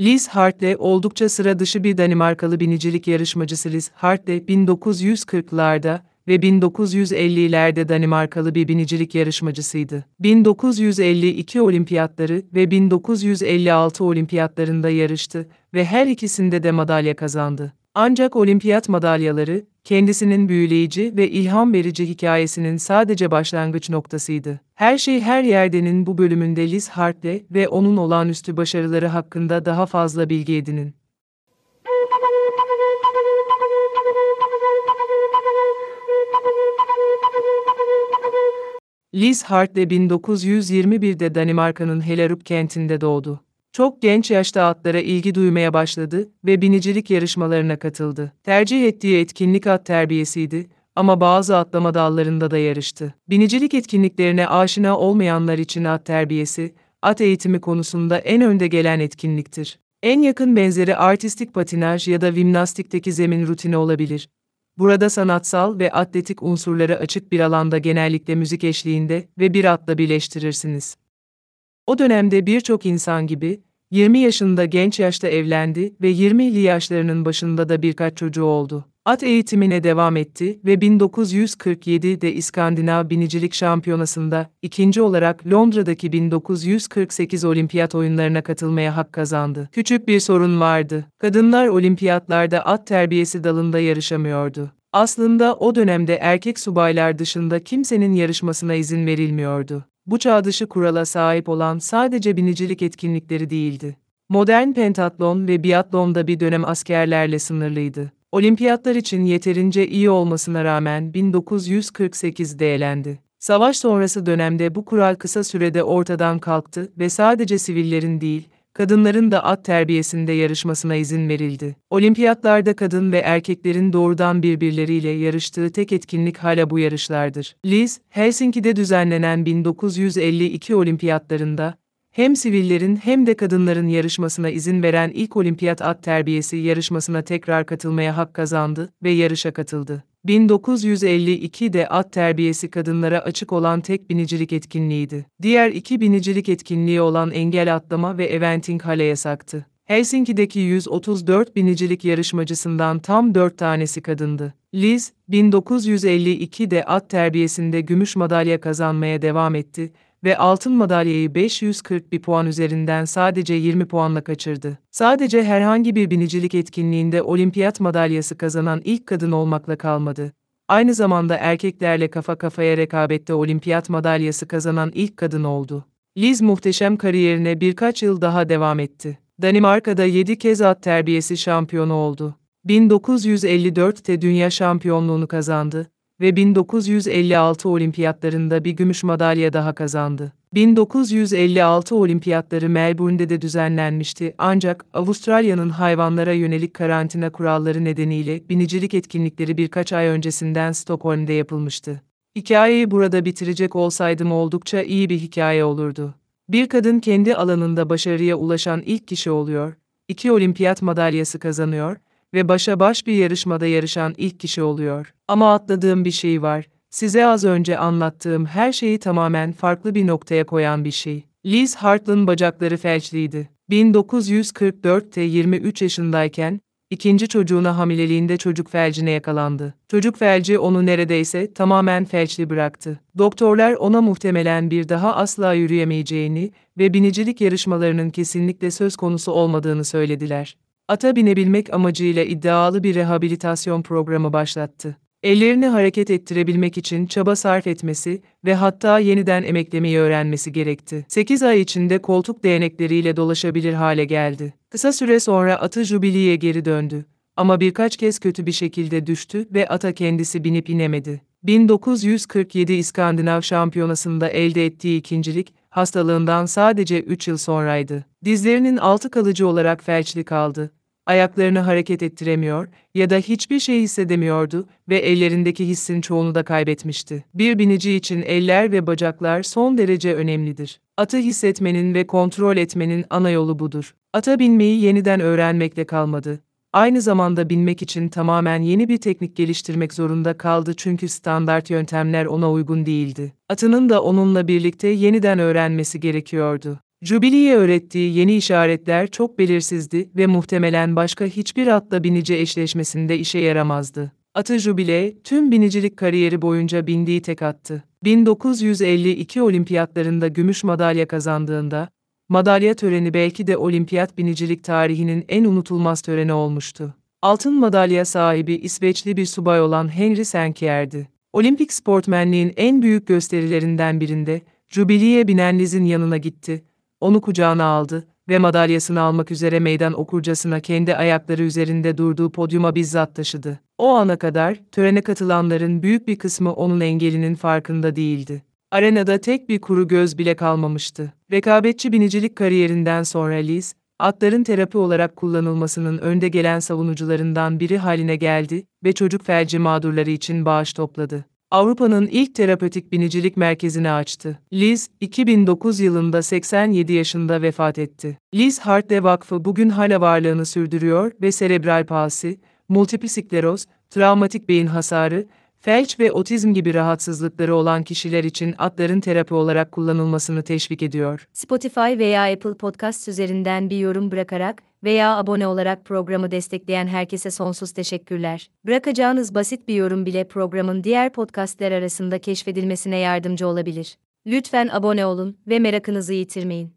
Liz Hartley oldukça sıra dışı bir Danimarkalı binicilik yarışmacısı Liz Hartley 1940'larda ve 1950'lerde Danimarkalı bir binicilik yarışmacısıydı. 1952 olimpiyatları ve 1956 olimpiyatlarında yarıştı ve her ikisinde de madalya kazandı. Ancak olimpiyat madalyaları, kendisinin büyüleyici ve ilham verici hikayesinin sadece başlangıç noktasıydı. Her şey her yerdenin bu bölümünde Liz Hartley ve onun olağanüstü başarıları hakkında daha fazla bilgi edinin. Liz Hartley 1921'de Danimarka'nın Hellerup kentinde doğdu. Çok genç yaşta atlara ilgi duymaya başladı ve binicilik yarışmalarına katıldı. Tercih ettiği etkinlik at terbiyesiydi ama bazı atlama dallarında da yarıştı. Binicilik etkinliklerine aşina olmayanlar için at terbiyesi, at eğitimi konusunda en önde gelen etkinliktir. En yakın benzeri artistik patinaj ya da vimnastikteki zemin rutini olabilir. Burada sanatsal ve atletik unsurları açık bir alanda genellikle müzik eşliğinde ve bir atla birleştirirsiniz. O dönemde birçok insan gibi, 20 yaşında genç yaşta evlendi ve 20'li yaşlarının başında da birkaç çocuğu oldu. At eğitimine devam etti ve 1947'de İskandinav Binicilik Şampiyonası'nda ikinci olarak Londra'daki 1948 Olimpiyat oyunlarına katılmaya hak kazandı. Küçük bir sorun vardı. Kadınlar olimpiyatlarda at terbiyesi dalında yarışamıyordu. Aslında o dönemde erkek subaylar dışında kimsenin yarışmasına izin verilmiyordu. Bu çağdışı kurala sahip olan sadece binicilik etkinlikleri değildi. Modern pentatlon ve biatlon da bir dönem askerlerle sınırlıydı. Olimpiyatlar için yeterince iyi olmasına rağmen 1948'de elendi. Savaş sonrası dönemde bu kural kısa sürede ortadan kalktı ve sadece sivillerin değil, kadınların da at terbiyesinde yarışmasına izin verildi. Olimpiyatlarda kadın ve erkeklerin doğrudan birbirleriyle yarıştığı tek etkinlik hala bu yarışlardır. Liz, Helsinki'de düzenlenen 1952 olimpiyatlarında, hem sivillerin hem de kadınların yarışmasına izin veren ilk olimpiyat at terbiyesi yarışmasına tekrar katılmaya hak kazandı ve yarışa katıldı. 1952'de at terbiyesi kadınlara açık olan tek binicilik etkinliğiydi. Diğer iki binicilik etkinliği olan engel atlama ve eventing hale yasaktı. Helsinki'deki 134 binicilik yarışmacısından tam 4 tanesi kadındı. Liz, 1952'de at terbiyesinde gümüş madalya kazanmaya devam etti ve altın madalyayı 541 puan üzerinden sadece 20 puanla kaçırdı. Sadece herhangi bir binicilik etkinliğinde olimpiyat madalyası kazanan ilk kadın olmakla kalmadı. Aynı zamanda erkeklerle kafa kafaya rekabette olimpiyat madalyası kazanan ilk kadın oldu. Liz muhteşem kariyerine birkaç yıl daha devam etti. Danimarka'da 7 kez at terbiyesi şampiyonu oldu. 1954'te dünya şampiyonluğunu kazandı ve 1956 olimpiyatlarında bir gümüş madalya daha kazandı. 1956 olimpiyatları Melbourne'de de düzenlenmişti ancak Avustralya'nın hayvanlara yönelik karantina kuralları nedeniyle binicilik etkinlikleri birkaç ay öncesinden Stockholm'de yapılmıştı. Hikayeyi burada bitirecek olsaydım oldukça iyi bir hikaye olurdu. Bir kadın kendi alanında başarıya ulaşan ilk kişi oluyor, iki olimpiyat madalyası kazanıyor ve başa baş bir yarışmada yarışan ilk kişi oluyor. Ama atladığım bir şey var. Size az önce anlattığım her şeyi tamamen farklı bir noktaya koyan bir şey. Liz Hart'ın bacakları felçliydi. 1944'te 23 yaşındayken, ikinci çocuğuna hamileliğinde çocuk felcine yakalandı. Çocuk felci onu neredeyse tamamen felçli bıraktı. Doktorlar ona muhtemelen bir daha asla yürüyemeyeceğini ve binicilik yarışmalarının kesinlikle söz konusu olmadığını söylediler ata binebilmek amacıyla iddialı bir rehabilitasyon programı başlattı. Ellerini hareket ettirebilmek için çaba sarf etmesi ve hatta yeniden emeklemeyi öğrenmesi gerekti. 8 ay içinde koltuk değnekleriyle dolaşabilir hale geldi. Kısa süre sonra atı Jubilee'ye geri döndü. Ama birkaç kez kötü bir şekilde düştü ve ata kendisi binip inemedi. 1947 İskandinav Şampiyonası'nda elde ettiği ikincilik, hastalığından sadece 3 yıl sonraydı. Dizlerinin altı kalıcı olarak felçli kaldı ayaklarını hareket ettiremiyor ya da hiçbir şey hissedemiyordu ve ellerindeki hissin çoğunu da kaybetmişti. Bir binici için eller ve bacaklar son derece önemlidir. Atı hissetmenin ve kontrol etmenin ana yolu budur. Ata binmeyi yeniden öğrenmekle kalmadı. Aynı zamanda binmek için tamamen yeni bir teknik geliştirmek zorunda kaldı çünkü standart yöntemler ona uygun değildi. Atının da onunla birlikte yeniden öğrenmesi gerekiyordu. Jubilee'ye öğrettiği yeni işaretler çok belirsizdi ve muhtemelen başka hiçbir atla binici eşleşmesinde işe yaramazdı. Atı Jubile, tüm binicilik kariyeri boyunca bindiği tek attı. 1952 olimpiyatlarında gümüş madalya kazandığında, madalya töreni belki de olimpiyat binicilik tarihinin en unutulmaz töreni olmuştu. Altın madalya sahibi İsveçli bir subay olan Henry Senkier'di. Olimpik sportmenliğin en büyük gösterilerinden birinde, Jubilee'ye binen Liz'in yanına gitti, onu kucağına aldı ve madalyasını almak üzere meydan okurcasına kendi ayakları üzerinde durduğu podyuma bizzat taşıdı. O ana kadar törene katılanların büyük bir kısmı onun engelinin farkında değildi. Arenada tek bir kuru göz bile kalmamıştı. Rekabetçi binicilik kariyerinden sonra Liz, atların terapi olarak kullanılmasının önde gelen savunucularından biri haline geldi ve çocuk felci mağdurları için bağış topladı. Avrupa'nın ilk terapötik binicilik merkezini açtı. Liz, 2009 yılında 87 yaşında vefat etti. Liz Hartley Vakfı bugün hala varlığını sürdürüyor ve serebral palsi, multiple skleroz, travmatik beyin hasarı, felç ve otizm gibi rahatsızlıkları olan kişiler için atların terapi olarak kullanılmasını teşvik ediyor. Spotify veya Apple Podcast üzerinden bir yorum bırakarak veya abone olarak programı destekleyen herkese sonsuz teşekkürler. Bırakacağınız basit bir yorum bile programın diğer podcastler arasında keşfedilmesine yardımcı olabilir. Lütfen abone olun ve merakınızı yitirmeyin.